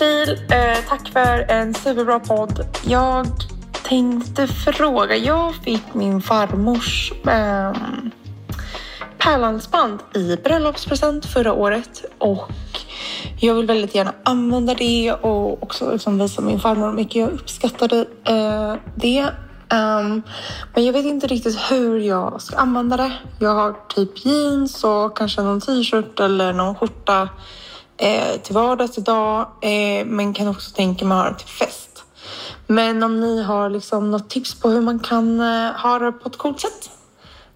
Hej eh, tack för en superbra podd. Jag tänkte fråga. Jag fick min farmors eh, pärlhalsband i bröllopspresent förra året och jag vill väldigt gärna använda det och också liksom visa min farmor hur mycket jag uppskattade eh, det. Um, men jag vet inte riktigt hur jag ska använda det. Jag har typ jeans och kanske någon t-shirt eller någon skjorta eh, till vardags idag. Eh, men kan också tänka mig att ha det till fest. Men om ni har liksom något tips på hur man kan eh, ha det på ett coolt sätt.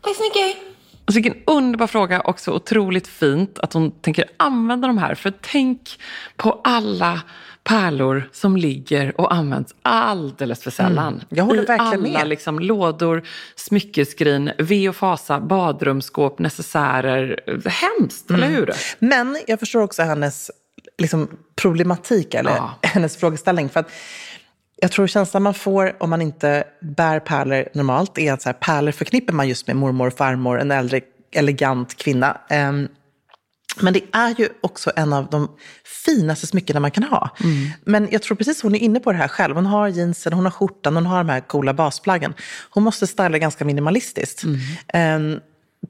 Tack så mycket! Alltså vilken underbar fråga och så otroligt fint att hon tänker använda de här. För tänk på alla pärlor som ligger och används alldeles för sällan. Mm. Jag håller I verkligen alla med. liksom lådor, smyckeskrin, ve och fasa, badrumsskåp, necessärer. Hemskt, eller Mm. hur? Men jag förstår också hennes liksom, problematik eller Ja. hennes frågeställning. För att jag tror känslan man får om man inte bär pärlor normalt är att så här, pärlor förknippar man just med mormor och farmor, en äldre elegant kvinna. Ehm, men det är ju också en av de finaste smyckena man kan ha. Men jag tror precis hon är inne på det här själv. Hon har jeansen, hon har skjortan, hon har de här coola basplaggen. Hon måste styla ganska minimalistiskt. Ehm,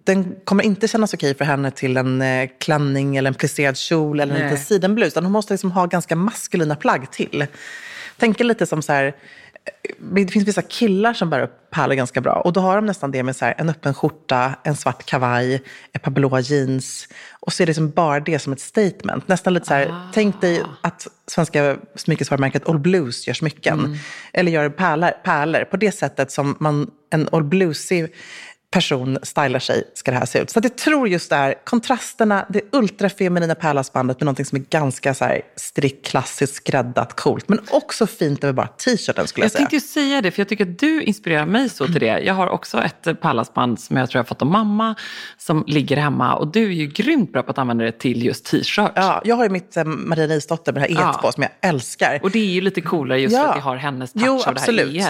den kommer inte kännas okej för henne till en eh, klänning eller en plisserad kjol eller en Nej. liten sidenblus. Utan hon måste liksom ha ganska maskulina plagg till. Tänk lite som så här, det finns vissa killar som bär upp pärlor ganska bra. Och då har de nästan det med så här, en öppen skjorta, en svart kavaj, ett par blåa jeans. Och så är det liksom bara det som ett statement. Nästan lite så här, tänk dig att svenska smyckesvarumärket All Blues gör smycken. Eller gör pärlor, pärlor på det sättet som man, en All Bluesig person stylar sig ska det här se ut. Så att jag tror just det här, kontrasterna, det ultrafeminina pärlhalsbandet med någonting som är ganska så här strikt, klassiskt, skräddat, coolt. Men också fint över bara t-shirten skulle jag, Jag säga. tänkte ju säga det, för jag tycker att du inspirerar mig så till det. Jag har också ett pärlhalsband som jag tror jag har fått av mamma, som ligger hemma. Och du är ju grymt bra på att använda det till just t-shirt. Ja, jag har ju mitt eh, Maria Risdotter med det här Ja. et på som jag älskar. Och det är ju lite coolare just Ja. att det har hennes touch Jo, av det här absolut. e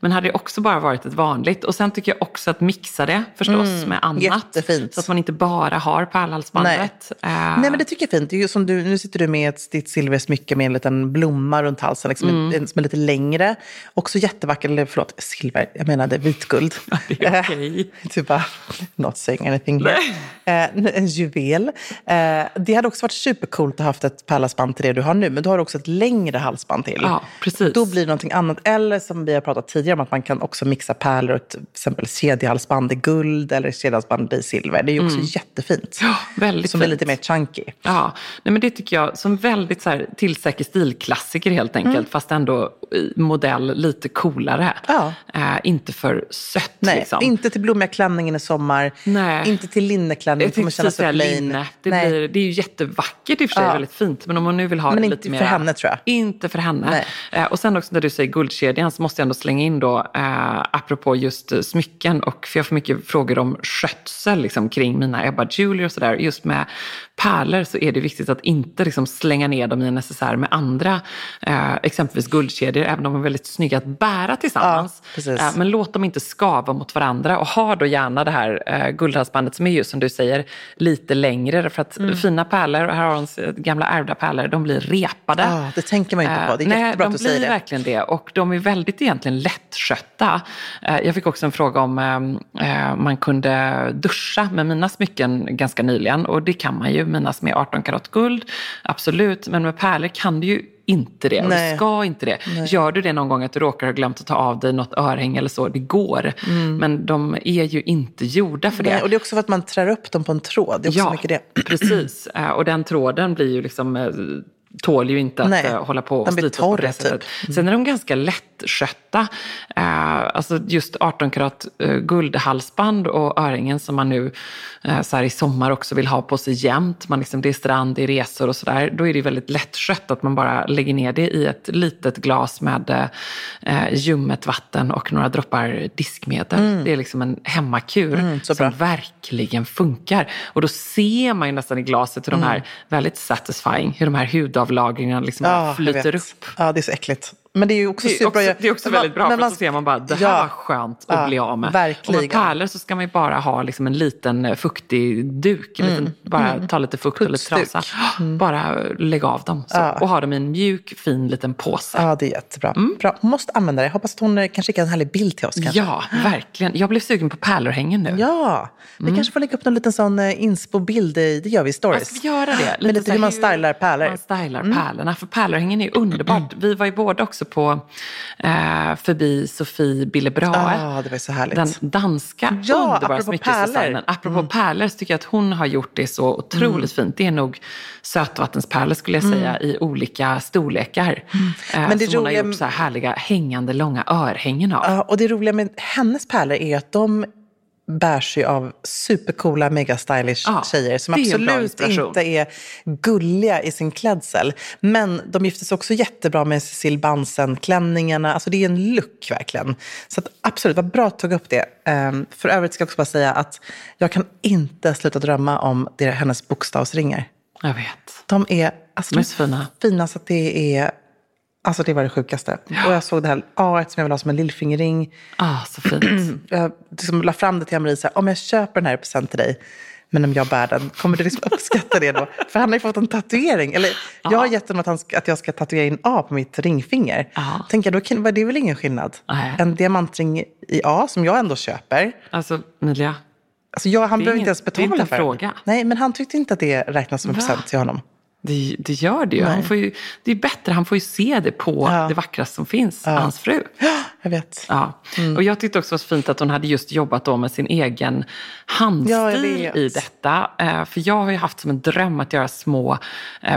Men hade det också bara varit ett vanligt. Och sen tycker jag också att mixa mixa det förstås med annat. jättefint. Så att man inte bara har pärlhalsbandet. Eh, Nej, men det tycker jag är fint. Det är som du, nu sitter du med ett, ditt silversmycke med en liten blomma runt halsen, liksom, Mm. en, som är lite längre. Också jättevackert, eller förlåt, silver, jag menade vitguld. det är okej. du bara, not saying anything. Eh, en juvel. Eh, det hade också varit supercoolt att ha haft ett pärlhalsband till det du har nu, men då har du också ett längre halsband till. Ja, precis. Då blir det någonting annat. Eller som vi har pratat tidigare om, att man kan också mixa pärlor och till exempel kedjehalsband i guld eller kedjehalsband i silver. Det är ju också jättefint. Mm. Ja, väldigt Som är fint. lite mer chunky. Ja, nej men det tycker jag som väldigt så här, tillsäker stilklassiker helt enkelt. Fast ändå modell lite coolare. Ja. Eh, inte för sött Nej, liksom. inte till blommiga klänningen i sommar. Nej. Inte till linneklänning. Jag Det kommer kännas så linne. Det, Nej. blir, det är ju jättevackert i och för sig, Ja. väldigt fint. Men om man nu vill ha Men det inte lite för mer... henne, tror jag. Inte för henne. Eh, och sen också när du säger guldkedjan så måste jag ändå slänga in då, eh, apropå just eh, smycken, och för jag får mycket frågor om skötsel liksom, kring mina Ebba Julie och sådär. Just med pärlor så är det viktigt att inte liksom, slänga ner dem i en necessär med andra, eh, exempelvis guldkedjor, även om de är väldigt snygga att bära tillsammans. Ja. Eh, men låt dem inte skava mot varandra och ha då gärna det här eh, guldhalsbandet som är just som du säger lite längre. För att Mm. fina pärlor, och här har de gamla ärvda pärlor, de blir repade. Ja, det tänker man ju inte på. Det är Eh, jättebra nej, att du de säger blir det. verkligen det. Och de är väldigt egentligen lättskötta. Eh, Jag fick också en fråga om eh, man kunde duscha med mina smycken ganska nyligen. Och det kan man ju, mina som är 18 karat guld. Absolut, men med pärlor kan du ju inte det och Nej. du ska inte det. Gör du det någon gång att du råkar ha glömt att ta av dig något örhänge eller så, det går. Men de är ju inte gjorda för det. Nej, och det är också för att man trär upp dem på en tråd. Det är också Ja, mycket det. precis. Eh, Och den tråden blir ju liksom, eh, tål ju inte att Nej, eh, hålla på och slitas på det torr, sättet. typ. Sen är de ganska lättskötta. Eh, alltså just 18 karat eh, guldhalsband och örhängen som man nu eh, så här i sommar också vill ha på sig jämt. Man liksom, det är strand, det är resor och sådär. Då är det väldigt lättskött att man bara lägger ner det i ett litet glas med eh, ljummet vatten och några droppar diskmedel. Det är liksom en hemmakur Mm, som verkligen funkar. Och då ser man ju nästan i glaset hur de här, väldigt satisfying, hur de här hudavlagringarna liksom Mm. jag flyter upp. Ja, det är så äckligt. Men det är ju också Det är superbra. också, det är också väldigt bra, men för man- då ser man bara, det här Ja. var skönt att Ja, bli av med. verkligen. Och med pärlor så ska man ju bara ha liksom en liten eh, fuktig duk, en liten, bara ta lite fukt och lite Putsduk. trasa. Bara lägga av dem så. Ja. och ha dem i en mjuk, fin liten påse. Ja, det är jättebra. Bra. Hon måste använda det. Hoppas att hon eh, kan skicka en härlig bild till oss. Kanske. Ja, verkligen. Jag blev sugen på pärlörhängen nu. Ja, vi kanske får lägga upp någon liten sån eh, inspo-bild. i- Det gör vi i Ja, stories. ska vi göra det? Lite så hur man stylar pärlor. Man stylar pärlorna. För pärlörhängen är underbart. Vi var ju båda också på eh, förbi Sofie Billebrae. Ja, det var så härligt. Den danska Ja, underbara apropå smyckesdesignern. pärlor. Mm. Apropå pärlor så tycker jag att hon har gjort det så otroligt fint. Det är nog sötvattenspärlor skulle jag säga i olika storlekar. Eh, Mm. Men det som hon har roliga- gjort så här härliga hängande långa örhängen av. Ja, och det roliga med hennes pärlor är att de bärs ju av supercoola, mega stylish Ja, tjejer som absolut inte är gulliga i sin klädsel. Men de gifter sig också jättebra med Cecil Bansen-klänningarna. Alltså det är en look verkligen. Så att, absolut, vad bra att du tog upp det. Um, för övrigt ska jag också bara säga att jag kan inte sluta drömma om det, hennes bokstavsringar. Jag vet. De är, alltså, De är de så fina. fina så att det är... Alltså det var det sjukaste. Och jag såg det här A som jag vill ha som en lillfingerring. Ah, så fint. Jag liksom la fram det till Marie, så här, om jag köper den här i present till dig, men om jag bär den, kommer du liksom uppskatta det då? För han har ju fått en tatuering. Eller jag har gett honom att, han ska, att jag ska tatuera in A på mitt ringfinger. Ja. Tänker jag, då kan, det är väl ingen skillnad? Nej. En diamantring i A som jag ändå köper. Alltså, Emilia. Alltså jag, han behöver inte ens det är betala inte en för den. fråga. Nej, men han tyckte inte att det räknas som en present till honom. Det, det gör det ju. Han får ju. Det är bättre, han får ju se det på Ja. det vackraste som finns, hans fru. Jag vet. Ja. Mm. Och jag tyckte också det var fint att hon hade just jobbat då med sin egen handstil Ja, i detta. Eh, För jag har ju haft som en dröm att göra små eh,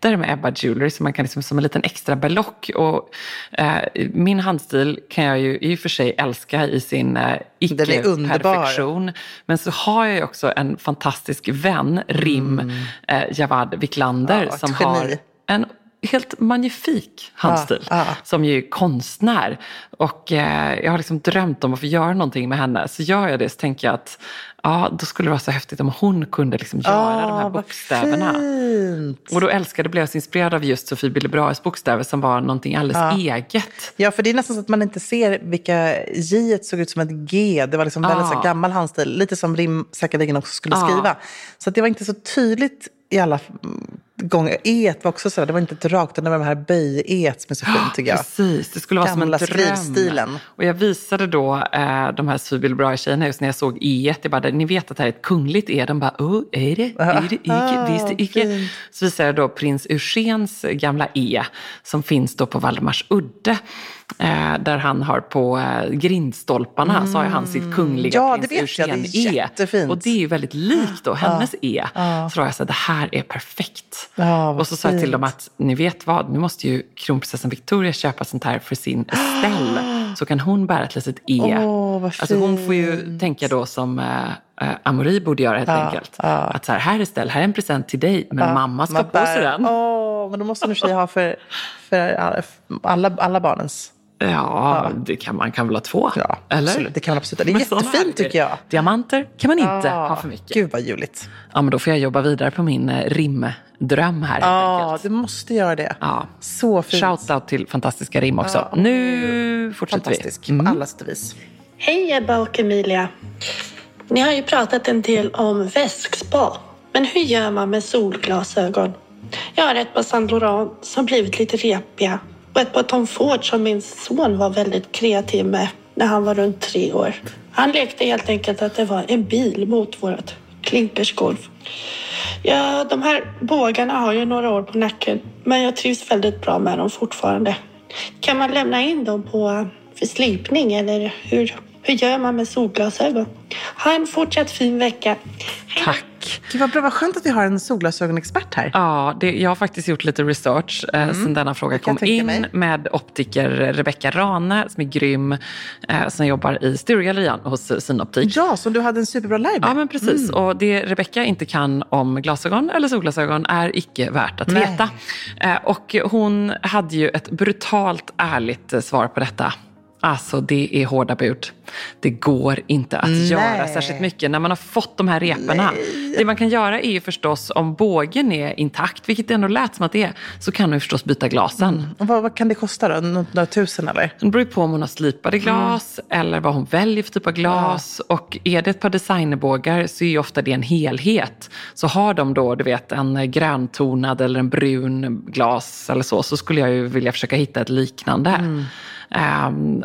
plaketter med Ebba Jewelry så man kan liksom som en liten extra berlock. Och eh, min handstil kan jag ju i och för sig älska i sin eh, icke-perfektion. Men så har jag ju också en fantastisk vän, Rim eh, Javad Wiklander, Mm. Ja, som har en helt magnifik handstil. Ja, ja. Som ju är konstnär. Och eh, jag har liksom drömt om att få göra någonting med henne. Så gör jag det så tänker jag att ja, då skulle det vara så häftigt om hon kunde liksom göra de här bokstäverna. fint. Och då älskade, blev jag så inspirerad av just Sofie Billebraes bokstäver som var någonting alldeles eget. Ja, för det är nästan så att man inte ser vilka J såg ut som ett G. Det var liksom väldigt så Ja. gammal handstil. Lite som Rim säkerligen också skulle Ja. skriva. Så att det var inte så tydligt i alla gånger. E var också så där, det var inte ett rakt, utan det var de här böj-E som är så fint tycker jag. Precis, det skulle vara Gamla som en dröm. skrivstilen. Och jag visade då eh, de här Billebrae-tjejerna just när jag såg E. Jag bara, ni vet att det här är ett kungligt E. De bara, oh, är det? Är det icke? Ah, Visst icke? fint. Så visade jag då prins Eugens gamla E som finns då på Valdemars udde. Eh, där han har på eh, grindstolparna så har han sitt kungliga Mm. Ja, prins Eugen E. jättefint. Och det är ju väldigt likt då hennes E. Så då jag sagt, det här är perfekt. Ja, och så sa jag till dem att ni vet vad, nu måste ju kronprinsessan Victoria köpa sånt här för sin Estelle. Så kan hon bära ett litet E. Vad alltså hon får ju tänka då som eh, eh, Amori borde göra helt enkelt. ja. Att så här, här är Estelle, här är en present till dig, men mamma ska på sig den. Åh, men då måste för sig ha för, för alla, alla barnens. Ja, det kan man kan väl ha två? Ja, Eller? absolut. Det kan man absolut. Det är Men jättefint, tycker jag. Diamanter kan man inte Ja, ha för mycket. Gud vad juligt. Ja, men då får jag jobba vidare på min eh, rimdröm här Ja, enkelt. du måste göra det. Ja. Så fint. Shout-out till fantastiska rim också. nu fortsätter Fantastisk, vi. på alla sätt och vis. Hej Ebba och Emilia. Ni har ju pratat en del om väskspa. Men hur gör man med solglasögon? Jag har ett par Saint Laurent som blivit lite repiga jobbet på Tom Ford som min son var väldigt kreativ med när han var runt tre år. Han lekte helt enkelt att det var en bil mot vårt klinkersgolv. Ja, de här bågarna har ju några år på nacken, men jag trivs väldigt bra med dem fortfarande. Kan man lämna in dem på för slipning eller hur, hur gör man med solglasögon? Ha en fortsatt fin vecka. Hej. Tack. Gud vad bra, vad skönt att vi har en solglasögonexpert här. Ja, det, jag har faktiskt gjort lite research eh, sen denna fråga Mm. kom in mig. med optiker Rebecca Rane som är grym, eh, som jobbar i Sturegallerian hos Synoptik. Ja, som du hade en superbra live med. Ja, men precis. Och det Rebecca inte kan om glasögon eller solglasögon är icke värt att Nej. veta. Eh, och hon hade ju ett brutalt ärligt eh, svar på detta. Alltså det är hårda bud. Det går inte att göra särskilt mycket när man har fått de här reporna. Det man kan göra är ju förstås om bågen är intakt, vilket det ändå lät som att det är, så kan man förstås byta glasen. Och vad, vad kan det kosta då? Nå- Några tusen eller? Det beror ju på om hon har slipade glas eller vad hon väljer för typ av glas. Och är det ett par designerbågar så är ju ofta det en helhet. Så har de då du vet, en gröntonad eller en brun glas eller så, så skulle jag ju vilja försöka hitta ett liknande. Ehm,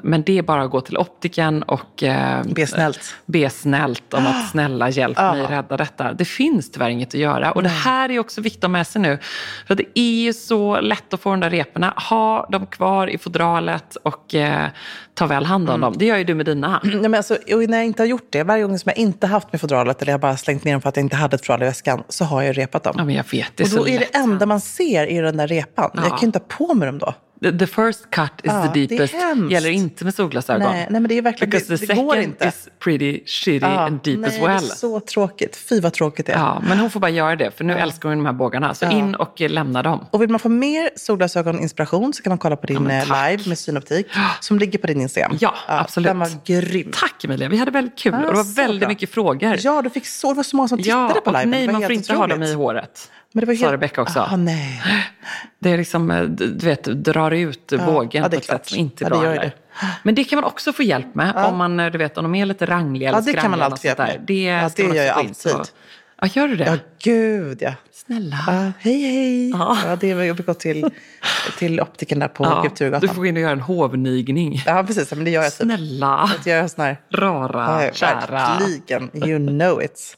men det är bara att gå till optiken och ehm, Be snällt. be snällt om att snälla hjälp mig rädda detta. Det finns tyvärr inget att göra. Och det här är också viktigt att ha med sig nu. För det är ju så lätt att få de där reporna. Ha dem kvar i fodralet och eh, ta väl hand om dem. Det gör ju du med dina. Nej, men alltså, när jag inte har gjort det, varje gång som jag inte haft med fodralet eller jag bara slängt ner dem för att jag inte hade ett fodral i väskan, så har jag repat dem. Ja, men jag vet, det är och så då är lätt. det enda man ser i den där repan. Jag kan ju inte ha på mig dem då. The, the first cut is Ja, the det deepest. hemskt. Gäller inte med solglasögon. Nej, nej, men det är verkligen- Because det- the det går inte. is pretty shitty and deep nej, as well. Det är så tråkigt. Fy vad tråkigt det är. Ja, men hon får bara göra det, för nu älskar hon de här bågarna. Så in och eh, lämna dem. Och vill man få mer solglasögoninspiration så kan man kolla på din eh, live med synoptik som ligger på din Instagram. Ja, absolut. Den var grym. Tack Emilia, vi hade väldigt kul. och det var väldigt bra. mycket frågor. Ja, du fick så, det var så många som tittade Ja, på och liven. nej, Det man får inte ha dem i håret. Men det var Sa helt... Rebecca också. Ah, nej. Det är liksom, eh, du vet, drar ut bågen ja, det på ett klart. sätt som inte Ja, det det. Men det kan man också få hjälp med om man, eh, du vet, om de är lite rangliga eller Ja, det kan man alltid hjälpa med. Ja, ska det gör jag alltid. Ja, gör du det? Ja, gud ja. Snälla. Ah, hej, hej. Ja. Ja. det jag brukar gå till, till optiken där på Ja, du Kulturgatan. får gå in och göra en hovnigning. Ja, precis. Men det gör jag typ. Snälla, Jag gör sån här... rara, Ja, kära. verkligen. You know it.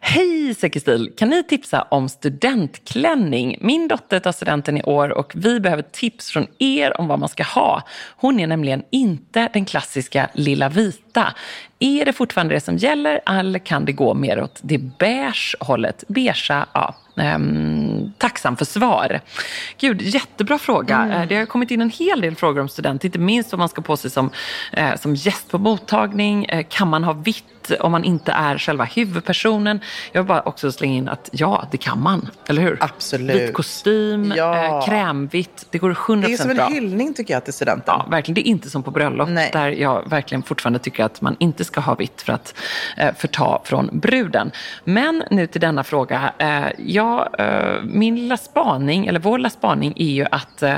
Hej Säkerstil! Kan ni tipsa om studentklänning? Min dotter tar studenten i år och vi behöver tips från er om vad man ska ha. Hon är nämligen inte den klassiska lilla vita. Är det fortfarande det som gäller eller kan det gå mer åt det beige hållet? Beigea, ja. Ehm, tacksam för svar. Gud, jättebra fråga. Eh, Det har kommit in en hel del frågor om student, inte minst vad man ska på sig som, eh, som gäst på mottagning. Eh, kan man ha vitt om man inte är själva huvudpersonen? Jag vill bara också slänga in att ja, det kan man. Eller hur? Absolut. Vit kostym, Ja. eh, krämvitt. Det går 100% Det är som en bra. hyllning tycker jag till studenten. Ja, verkligen. Det är inte som på bröllop Nej. där jag verkligen fortfarande tycker att man inte ska ha vitt för att eh, förta från bruden. Men nu till denna fråga. Eh, ja, jag, eh, min lilla spaning, eller vår lilla spaning är ju att eh,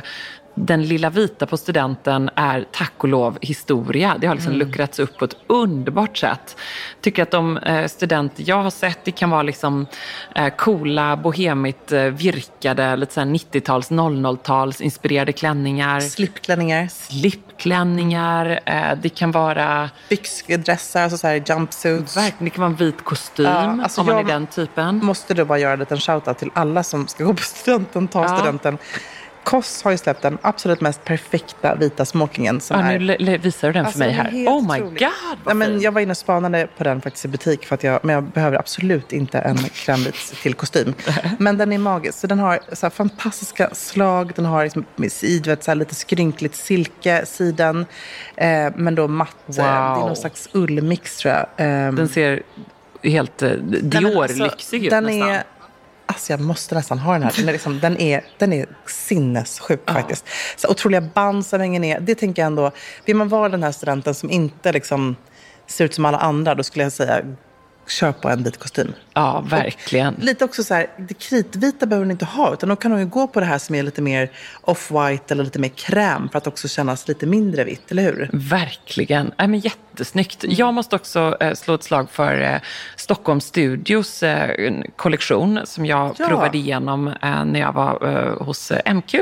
den lilla vita på studenten är tack och lov historia. Det har liksom luckrats upp på ett underbart sätt. Tycker att de eh, studenter jag har sett, det kan vara liksom eh, coola, bohemigt eh, virkade, lite så här 90-tals, 00-tals inspirerade klänningar Slipklänningar, slipklänningar, det kan vara byxdressar, alltså så här jumpsuits. verkligen, det kan vara en vit kostym Ja, alltså om man är den typen. Måste du bara göra en liten shoutout till alla som ska gå på studenten, ta Ja. studenten. Koss har ju släppt den absolut mest perfekta vita smokingen som Ja, nu är... visar du den Alltså, för mig den är här. Oh my otrolig. god, Nej, men jag var inne och spanade på den faktiskt i butik, för att jag, men jag behöver absolut inte en krämvit till kostym. Men den är magisk. Så den har så fantastiska slag, den har liksom, vet, så lite skrynkligt silke, sidan, eh, men då matt. eh, Det är Wow. någon slags ullmix tror jag. Eh, Den ser helt eh, Dior-lyxig ut den nästan. Är, alltså jag måste nästan ha den här. Den är, liksom, den är, den är sinnessjuk faktiskt. Så otroliga band som hänger ner. Det tänker jag ändå. Vill man vara den här studenten som inte liksom ser ut som alla andra, då skulle jag säga kör på en vit kostym. Ja, verkligen. Lite också så här, det kritvita behöver hon inte ha, utan då kan hon ju gå på det här som är lite mer off-white eller lite mer kräm för att också kännas lite mindre vitt, eller hur? Verkligen. Nej, men jättesnyggt. Jag måste också eh, slå ett slag för eh, Stockholm Studios eh, kollektion som jag Ja. provade igenom eh, när jag var eh, hos eh, MQ.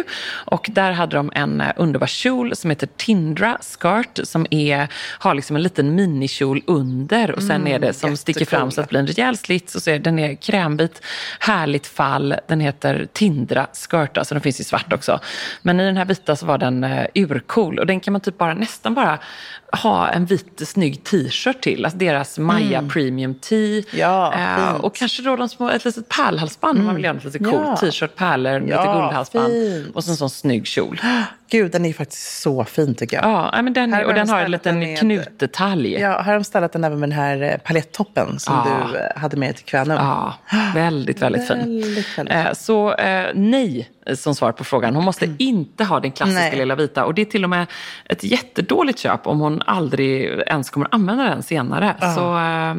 Och där hade de en eh, underbar kjol som heter Tindra Skirt som är, har liksom en liten minikjol under och sen är det som sticker fram så att det blir en rejäl slits och så är den är krämvit, härligt fall. Den heter Tindra Skirt, alltså den finns i svart också. Men i den här vita så var den urcool och den kan man typ bara nästan bara ha en vit snygg t-shirt till. Alltså deras Maja Premium Tee. Mm. Ja. Mm. och kanske då de små, ett litet pärlhalsband om man vill göra något lite coolt. Ja. T-shirt, pärlor, lite Ja, guldhalsband. fint. Och så en sån snygg kjol. Gud, den är faktiskt så fin tycker jag. Ja, men den, är, och den har en liten med- knutdetalj. Ja, här har de ställt den även med den här eh, paletttoppen som Ja. du eh, hade med dig till Kvänum. Ja, väldigt, väldigt fin. Väldigt, väldigt Så eh, nej, som svar på frågan. Hon måste inte ha den klassiska Mm. Nej. lilla vita. Och det är till och med ett jättedåligt köp om hon aldrig ens kommer använda den senare. Så eh,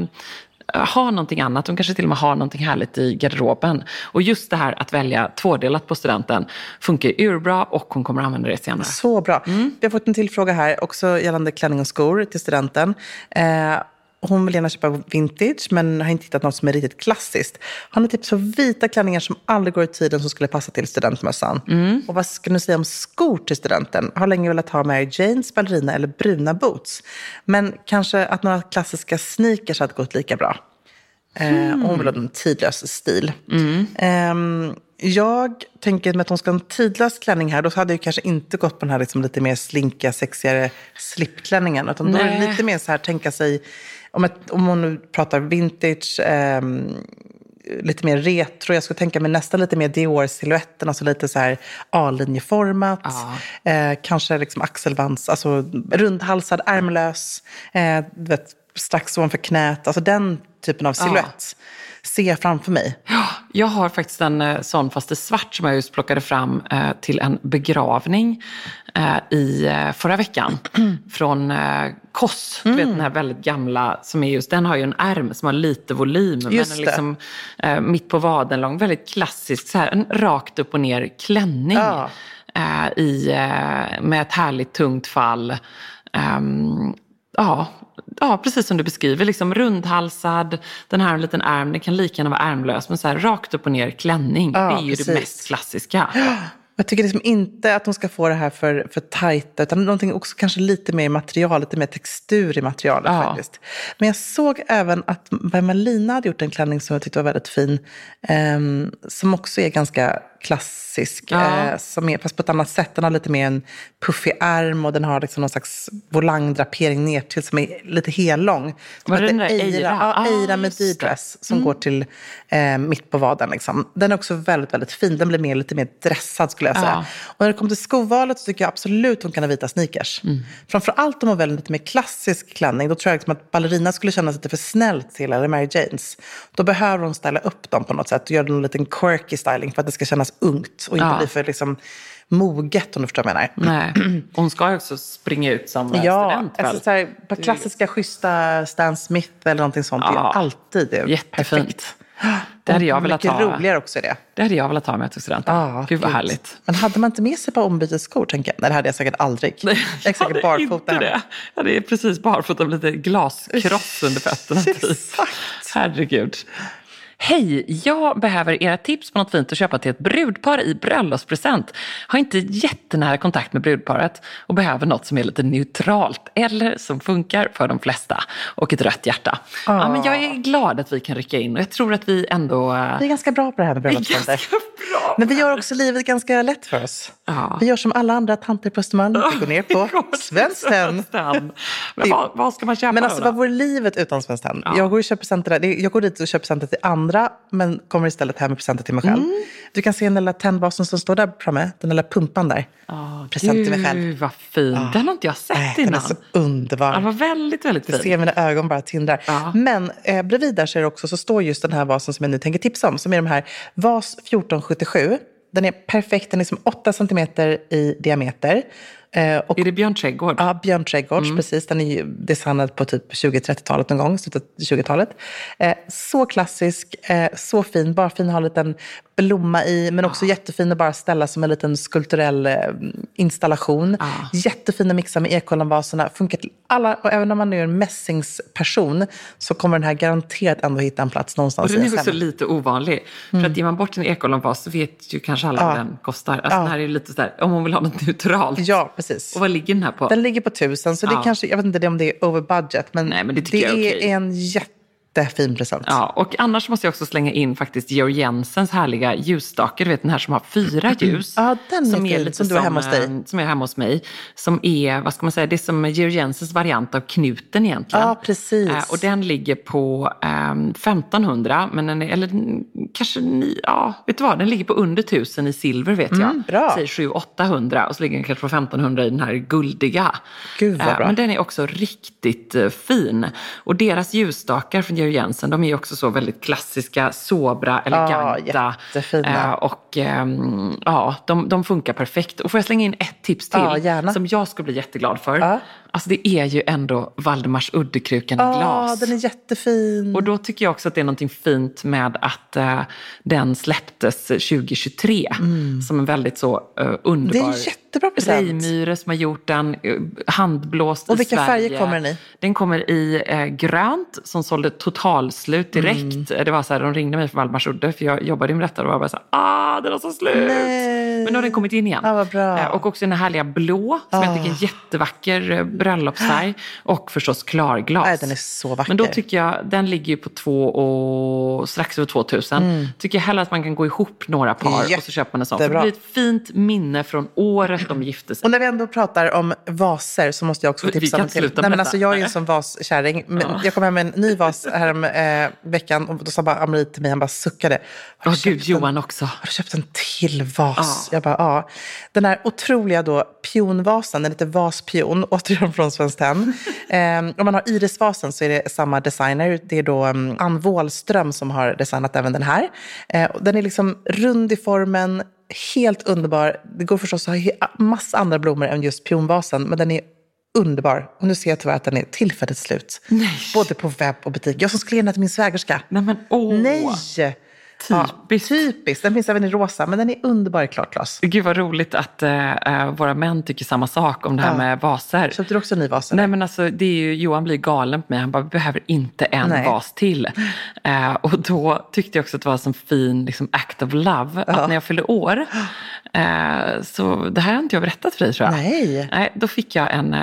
eh, ha någonting annat. De kanske till och med har någonting härligt i garderoben. Och just det här att välja tvådelat på studenten funkar urbra och hon kommer använda det senare. Så bra. Vi har fått en till fråga här, också gällande klänning och skor till studenten. Eh, hon vill gärna köpa vintage, men har inte hittat något som är riktigt klassiskt. Har ni tips på vita klänningar som aldrig går i tiden som skulle passa till studentmössan? Och vad ska ni säga om skor till studenten? Har länge velat ha Mary Janes, ballerina eller bruna boots. Men kanske att några klassiska sneakers hade gått lika bra. Eh, och hon vill ha en tidlös stil. Ehm, jag tänker med att hon ska ha en tidlös klänning här, då hade jag kanske inte gått på den här liksom lite mer slinkiga, sexigare slipklänningen. Utan då är det Nej. lite mer så här, tänka sig, om, ett, om hon nu pratar vintage, ehm, lite mer retro. Jag skulle tänka mig nästan lite mer Dior-siluetten, alltså lite så här A-linjeformat. Eh, kanske liksom axelbands, alltså rundhalsad, ärmlös, eh, vet, strax ovanför knät. Alltså den typen av silhuett ser jag framför mig. Ja, jag har faktiskt en eh, sån fast i svart som jag just plockade fram eh, till en begravning eh, i eh, förra veckan. Från eh, Koss, du vet den här väldigt gamla som är just, den har ju en ärm som har lite volym. Just men liksom eh, mitt på vaden lång, väldigt klassisk, så här, en rakt upp och ner klänning. Ja. Eh, i, med ett härligt tungt fall. Ehm, ja, ja, precis som du beskriver. Liksom rundhalsad, den här en liten ärm, den kan lika gärna vara ärmlös. Men så här, rakt upp och ner klänning, Ja, det är ju precis. det mest klassiska. Jag tycker liksom inte att hon ska få det här för, för tajta, utan någonting också kanske lite mer material, lite mer textur i materialet Ja. faktiskt. Men jag såg även att Bermalina hade gjort en klänning som jag tyckte var väldigt fin, ehm, som också är ganska klassisk, Ja. eh, som är, fast på ett annat sätt. Den har lite mer en puffig ärm och den har liksom någon slags volangdrapering ner till som är lite hellång. Som Var det den där Eira? Ja, Ah, Eira med det. Mm. D-dress som går till eh, mitt på vaden. Liksom. Den är också väldigt, väldigt fin. Den blir mer, lite mer dressad skulle jag säga. Ja. Och när det kommer till skovalet så tycker jag absolut hon kan ha vita sneakers. Mm. Framför allt om hon väljer en lite mer klassisk klänning. Då tror jag liksom att ballerina skulle kännas lite för snällt till, eller Mary Janes. Då behöver hon styla upp dem på något sätt och göra en liten quirky styling för att det ska kännas ungt och inte Ja. bli för liksom, moget om du förstår vad jag menar. Nej. Hon ska ju också springa ut som Ja, student väl? alltså, så här, på klassiska schyssta Stan Smith eller någonting sånt. Det Ja. är alltid det. Jättefint. Perfekt. Det hade jag velat mycket ha. roligare också det. Det hade jag velat ha med till studenten. Ah, Gud vad gud. härligt. Men hade man inte med sig på ombytesskor, tänker jag? Nej, det hade jag säkert aldrig. jag är säkert barfota inte det. Jag hade precis barfota med lite glaskross under fötterna. Typ. Exakt. Herregud. Hej, jag behöver era tips på något fint att köpa till ett brudpar i bröllopspresent. Har inte jättenära kontakt med brudparet och behöver något som är lite neutralt eller som funkar för de flesta. Och ett rött hjärta. Ja, men jag är glad att vi kan rycka in och jag tror att vi ändå... eh, Vi är ganska bra på det här med bröllopspresenter. Men vi gör också livet ganska lätt för oss. Ja. Vi gör som alla andra tanter på Östermalm. Vi går ner på Svenskt. Men vad, vad ska man köpa Men alltså då? vad vore livet utan Svenskt Tenn? Jag, går och köper presenter jag går dit och köper presenter till andra, men kommer istället hem med presenter till mig själv. Mm. Du kan se den lilla tennbasen som står där framme, den lilla pumpan där. Present till mig själv. Gud vad fin. Den har inte jag sett Nej, den är innan. så underbar. Den var väldigt, väldigt Du fin. ser mina ögon bara tindrar. Ja. Men eh, bredvid där så, är det också, så står just den här vasen som jag nu tänker tipsa om. Som är de här VAS 1477. Den är perfekt, den är som 8 centimeter i diameter. Eh, och Är det Björn Trädgård? Ja, Björn Trädgårds, Mm. precis. Den är ju designad på typ 20-30-talet någon gång, slutet av 20-talet. Eh, så klassisk, eh, så fin, bara fin att ha en liten blomma i, men också jättefin att bara ställa som en liten skulpturell eh, installation. Jättefin att mixa med ekollonvaserna, funkar till alla, och även om man är en mässingsperson så kommer den här garanterat ändå hitta en plats Och någonstans den i är också hem. lite ovanlig. För att ger man bort en ekollonvas så vet ju kanske alla vad den kostar. Alltså den här är ju lite sådär, om hon vill ha något neutralt. Ja, precis. Och vad ligger den här på? Den ligger på tusen, så det Ja. kanske, jag vet inte om det är over budget, men, Nej, men det jag är är okej. en jättefin present. Ja, och annars måste jag också slänga in faktiskt Georg Jensens härliga ljusstake. Du vet den här som har fyra ljus. Ja, den är fin, som du har hemma hos dig. eh, Som är hemma hos mig. Som är, vad ska man säga, det är som Georg Jensens variant av knuten egentligen. Ja, precis. Eh, och den ligger på ehm, 1500, men den är, eller mm, kanske, ni, ja, vet du vad, den ligger på under 1000 i silver vet jag. Mm, bra. Säg 700-800 och så ligger den kanske på 1500 i den här guldiga. Gud, vad Eh, bra. Men den är också riktigt eh, fin. Och deras ljusstakar från Georg Jensen, de är ju också så väldigt klassiska, sobra, eleganta. Eh, och ehm, ja, de, de funkar perfekt. Och får jag slänga in ett tips till gärna. som jag skulle bli jätteglad för? Ja. Alltså det är ju ändå Valdemars uddekrukan i Ja, glas. den är jättefin. Och då tycker jag också att det är någonting fint med att eh, den släpptes 2023 som en väldigt så eh, underbar... Mm. Det är en jättebra present. Reimyre som har gjort den, eh, handblåst Och i vilka Sverige. färger kommer den i? Den kommer i eh, grönt som sålde totalslut direkt. Mm. Det var så här, de ringde mig från Valdemars udde för jag jobbade med detta och var bara så här, ah, den har så slut. Nej. Men nu har den kommit in igen. Eh, Och också den här härliga blå som jag tycker är en jättevacker eh, bröllopsfärg. Och förstås klarglas. Nej, den är så vacker. Men då tycker jag, den ligger ju på två och strax över 2000. Tycker jag hellre att man kan gå ihop några par och så köper man en sån. Det Jättebra. blir ett fint minne från året de gifte sig. Och när vi ändå pratar om vaser så måste jag också tipsa om till... Nej, men alltså, jag är ju en sån vaskärring. Men Jag kom hem med en ny vas här om eh, veckan och då sa bara Amri till mig, han bara suckade. Har du gud, köpt en- Johan också. Har du köpt en till vas? Jag bara, ja. Den här otroliga då pionvasen, den heter Vaspion, återigen från Svenskt Tenn. eh, om man har irisvasen så är det samma designer. Det är då um, Ann Wåhlström som har designat även den här. Eh, och den är liksom rund i formen, helt underbar. Det går förstås att ha massa andra blommor än just pionvasen, men den är underbar. Och nu ser jag tyvärr att den är tillfälligt slut. Både på webb och butik. Jag som skulle ge den till min svägerska. Nej men åh. Nej! Typiskt. Ja, typiskt. Den finns även i rosa, men den är underbar i klart glas. Gud vad roligt att eh, våra män tycker samma sak om det här Ja. med vaser. Köpte du också en ny vas? Nej men alltså det är ju, Johan blir galen på mig. Han bara, vi behöver inte en Nej. vas till. Eh, och då tyckte jag också att det var en sån fin liksom, act of love. Att när jag fyllde år, eh, så det här har inte jag berättat för dig tror jag. Nej. Nej, då fick jag en,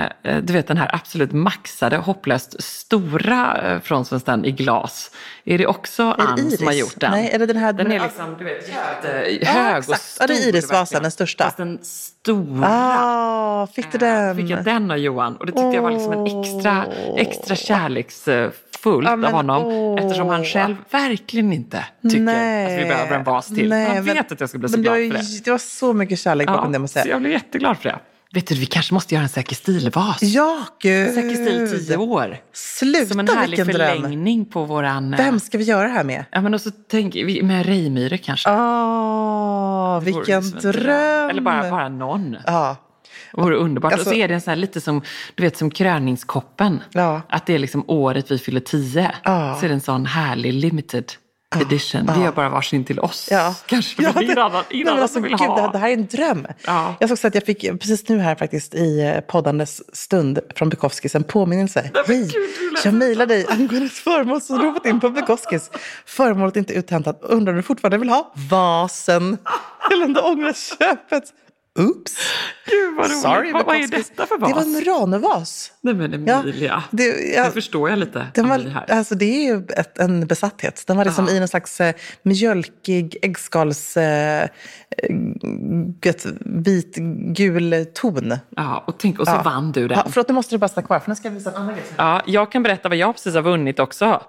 du vet den här absolut maxade, hopplöst stora från Svenskt i glas. Är det också Är det Ann som har gjort den? Nej, är det den här- Den är liksom, du vet, jättehög Ja, och stor. Ja, det är irisvasen, verkligen. den största. Fast den stora. Ah, fick du den? Fick jag den av Johan och det tyckte jag var liksom en extra, extra kärleksfullt Ja, men, av honom. åh. Eftersom han själv verkligen inte tycker att vi behöver en vas till. Nej, han vet men- att jag ska bli så glad det var, för det. Det var så mycket kärlek bakom det, måste jag så säga. jag blev jätteglad för det. Vet du, vi kanske måste göra en Säker stil-vas. Ja, gud. Säker stil 10 år. Sluta, Som en härlig vilken dröm. förlängning på våran... eh, Vem ska vi göra det här med? Ja, men och så tänker vi med Reimyre kanske. Ah, Det vore vilken en dröm. Eller bara, bara någon. Ja. Det vore underbart. Alltså- och så är det en sån här, lite som, du vet, som kröningskoppen. Ja. Att det är liksom året vi fyller tio. Ja. Så är det en sån härlig limited edition. Vi gör bara varsin till oss. Ja. Kanske Ja, det- innan, Nej, innan men alltså, vill gud, ha. det, här- det här är en dröm. Ja. Jag såg så att jag fick precis nu här faktiskt i eh, poddandes stund från Bukowskis en påminnelse. Hej, jag mejlar dig angående ett föremål som du har fått in på Bukowskis. Föremålet är inte uthämtat. Undrar om du fortfarande vill ha vasen? Eller om du ångrar köpet? Oops. Gud vad roligt. Sorry, vad, vad är detta för vas? Det var en Murano-vas. Nej men Ja, Emilia. det- jag- Nu förstår jag lite. Den var, här. alltså det är ju ett, en besatthet. Den var liksom i någon slags eh, mjölkig äggskals... Eh, vit, gul ton. Ja, och, tänk, och så Ja. vann du den. Ja, förlåt, nu måste du bara stanna kvar för nu ska jag visa en annan grej. Ja, jag kan berätta vad jag precis har vunnit också.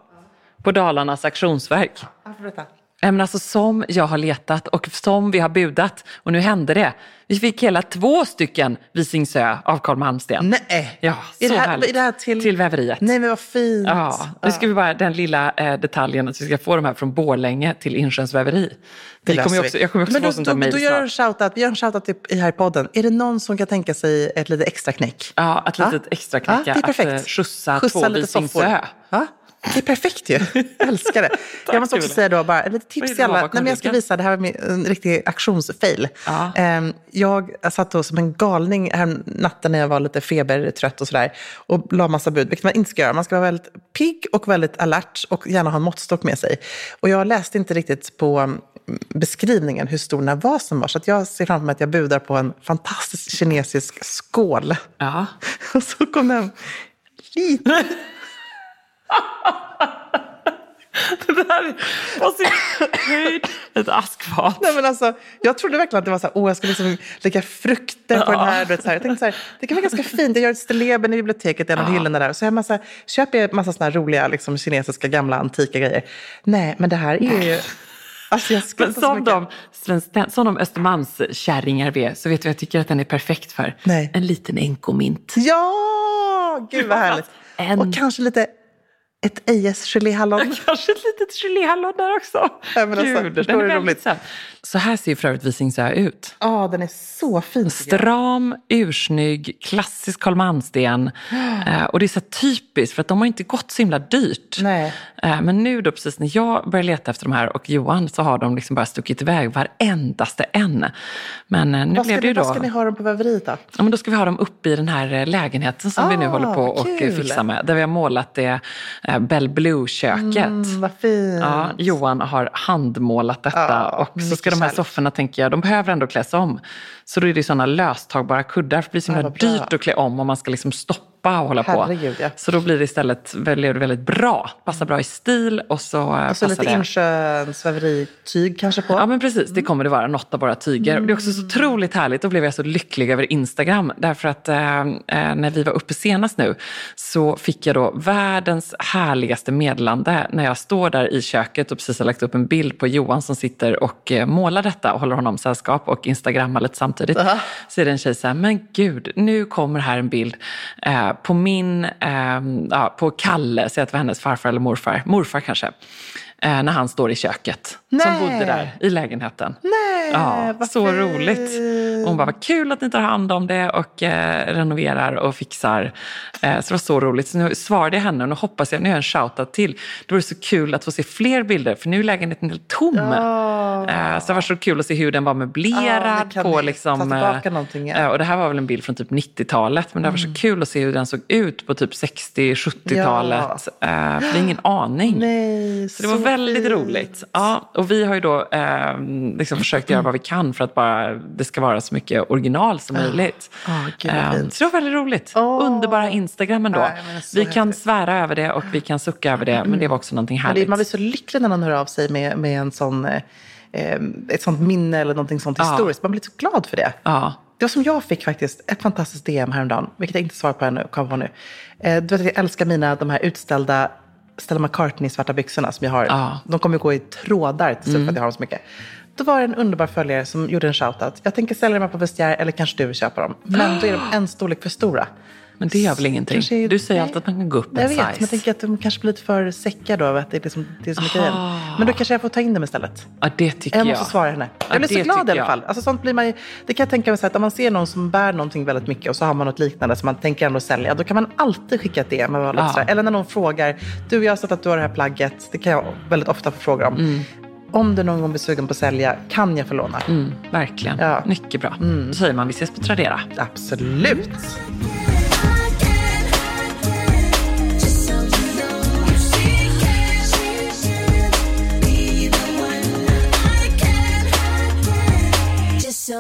På Dalarnas auktionsverk. Ja, berätta. Men alltså, som jag har letat och som vi har budat. Och nu hände det. Vi fick hela två stycken Visingsö av Carl Malmsten. Nej! Ja, Är så det här- härligt. är det här till- till väveriet. Nej, men vad fint. Ja, nu ska vi bara den lilla eh, detaljen att vi ska få de här från Borlänge till Insjöns väveri. Vi Det kommer ju löser också, jag kommer också Men få då, sånt där mejl då gör en shoutout. Vi gör en shoutout i, här i podden. Är det någon som kan tänka sig ett litet extra knäck? Ja, ett litet extra knäcka. Ja, det är perfekt. Att eh, skjutsa, två lite Visingsö. Ja, det är perfekt ju. Jag älskar det. jag måste också säga då bara, ett tips till alla. Nej, men jag ska visa, det här var en riktig auktionsfail. Ja. Ehm, Jag satt då som en galning här natten när jag var lite febertrött och sådär och la massa bud, vilket man inte ska göra. Man ska vara väldigt pigg och väldigt alert och gärna ha en måttstock med sig. Och jag läste inte riktigt på mm, beskrivningen hur stor den här vasen var, så jag ser framför mig att jag budar på en fantastisk kinesisk skål. Ja. Och så kom den lite Det där är på sin höjd ett askfat. Nej, men alltså, jag trodde verkligen att det var så här, åh, jag ska liksom lägga frukter på den här. Vet, så här. Jag tänkte så här, det kan vara ganska fint. Jag gör ett stilleben i biblioteket, i en av hyllorna där. Och så jag massa, köper jag massa såna här roliga liksom, kinesiska gamla antika grejer. Nej, men det här är ju... Alltså, Men som de, som de Östermalmskärringar vi är, så vet du jag tycker att den är perfekt för? Nej. En liten enkomint. Ja, gud vad härligt. En- Och kanske lite ett Ejes geléhallon. Kanske ett litet geléhallon där också. Ja, men alltså, Gud, förstår du roligt? Så här ser ju för övrigt Visingsö ut. Ja, den är så fin. Stram, ursnygg, klassisk Malmsten. Eh, och det är så typiskt för att de har inte gått så himla dyrt. Nej. Eh, men nu då precis när jag började leta efter de här och Johan så har de liksom bara stuckit iväg varendaste en. Men eh, nu Vad blev det ju vad då... ska ni ha dem på väveriet då? Ja, men då ska vi ha dem uppe i den här eh, lägenheten som vi nu Ah, håller på och kul. eh, fixar med. Där vi har målat det eh, Bell Blue-köket. Mm, vad fint. Ja, Johan har handmålat detta Ja, och så ska de här sofforna, tänker jag, de behöver ändå kläs om. Så då är det sådana löstagbara kuddar, för det blir så himla dyrt att klä om om man ska liksom stoppa och hålla Herregud, på. ja. Så då blir det istället väldigt, väldigt bra. Passar bra i stil och så Och så lite det. Insjöns väverityg kanske på. Ja men precis, det kommer det vara. Något av våra tyger. Det är också så otroligt härligt. Då blev jag så lycklig över Instagram. Därför att eh, eh, när vi var uppe senast nu så fick jag då världens härligaste meddelande när jag står där i köket och precis har lagt upp en bild på Johan som sitter och eh, målar detta och håller honom sällskap och instagrammar lite samtidigt. Aha. Så är det en tjej så här, men gud, nu kommer här en bild eh, på min, eh, ja, på Kalle, säg att det var hennes farfar eller morfar, morfar kanske. Eh, när han står i köket. Som Nej. bodde där i lägenheten. Nej, Ja, så fint. roligt. Och hon bara, vad kul att ni tar hand om det och eh, renoverar och fixar. Eh, så det var så roligt. Så nu svarade jag henne och nu hoppas jag, nu jag en shoutout till. Det vore så kul att få se fler bilder för nu är lägenheten helt tom. Ja. Eh, så det var så kul att se hur den var Ja, möblerad. kan på liksom, eh, ja. eh, och det här var väl en bild från typ 90-talet. Men det var så kul att se hur den såg ut på typ 60-70-talet. Eh, för det är ingen aning. Nej, Så det var väldigt fint. roligt. Ja, och vi har ju då eh, liksom försökt göra vad vi kan för att bara det ska vara så mycket original som möjligt. Ja, gud Eh, så det var väldigt roligt. Åh. Underbara Instagram ändå. Nej, vi kan häftigt. svära över det och vi kan sucka över det. Men det var också någonting härligt. man blir så lycklig när någon hör av sig med, med en sån, eh, eh, ett sånt minne eller någonting sånt Ja. historiskt. Man blir så glad för det. Ja. Det var som jag fick faktiskt, ett fantastiskt DM häromdagen, vilket jag inte svarar på ännu, kom på nu. Eh, du vet att jag älskar mina, de här utställda Stella McCartney-svarta byxorna som jag har. Mm. De kommer gå i trådar till slut för att jag har dem så mycket. Då var det en underbar följare som gjorde en shoutout. Jag tänker sälja dem här på Vestiaire eller kanske du vill köpa dem. Men då är de en storlek för stora. Men det gör väl ingenting? Kanske- Du säger nej. alltid att man kan gå upp en Jag vet, size. men jag tänker att de kanske blir lite för säcka då. Att det är liksom, det är som är grejen. Men då kanske jag får ta in dem istället. Ja, det tycker Jag jag. måste svara henne. Ja, Jag blir så glad i alla fall. Alltså, sånt blir man det kan jag tänka mig så att om man ser någon som bär någonting väldigt mycket och så har man något liknande som man tänker ändå sälja. Då kan man alltid skicka ett DM. Ja. Eller när någon frågar. Du, jag har sett att du har det här plagget. Det kan jag väldigt ofta få frågor om. Om du någon gång blir sugen på att sälja, kan jag få låna? Mm, verkligen. Ja. Mycket bra. Då säger man vi ses på Tradera. Absolut.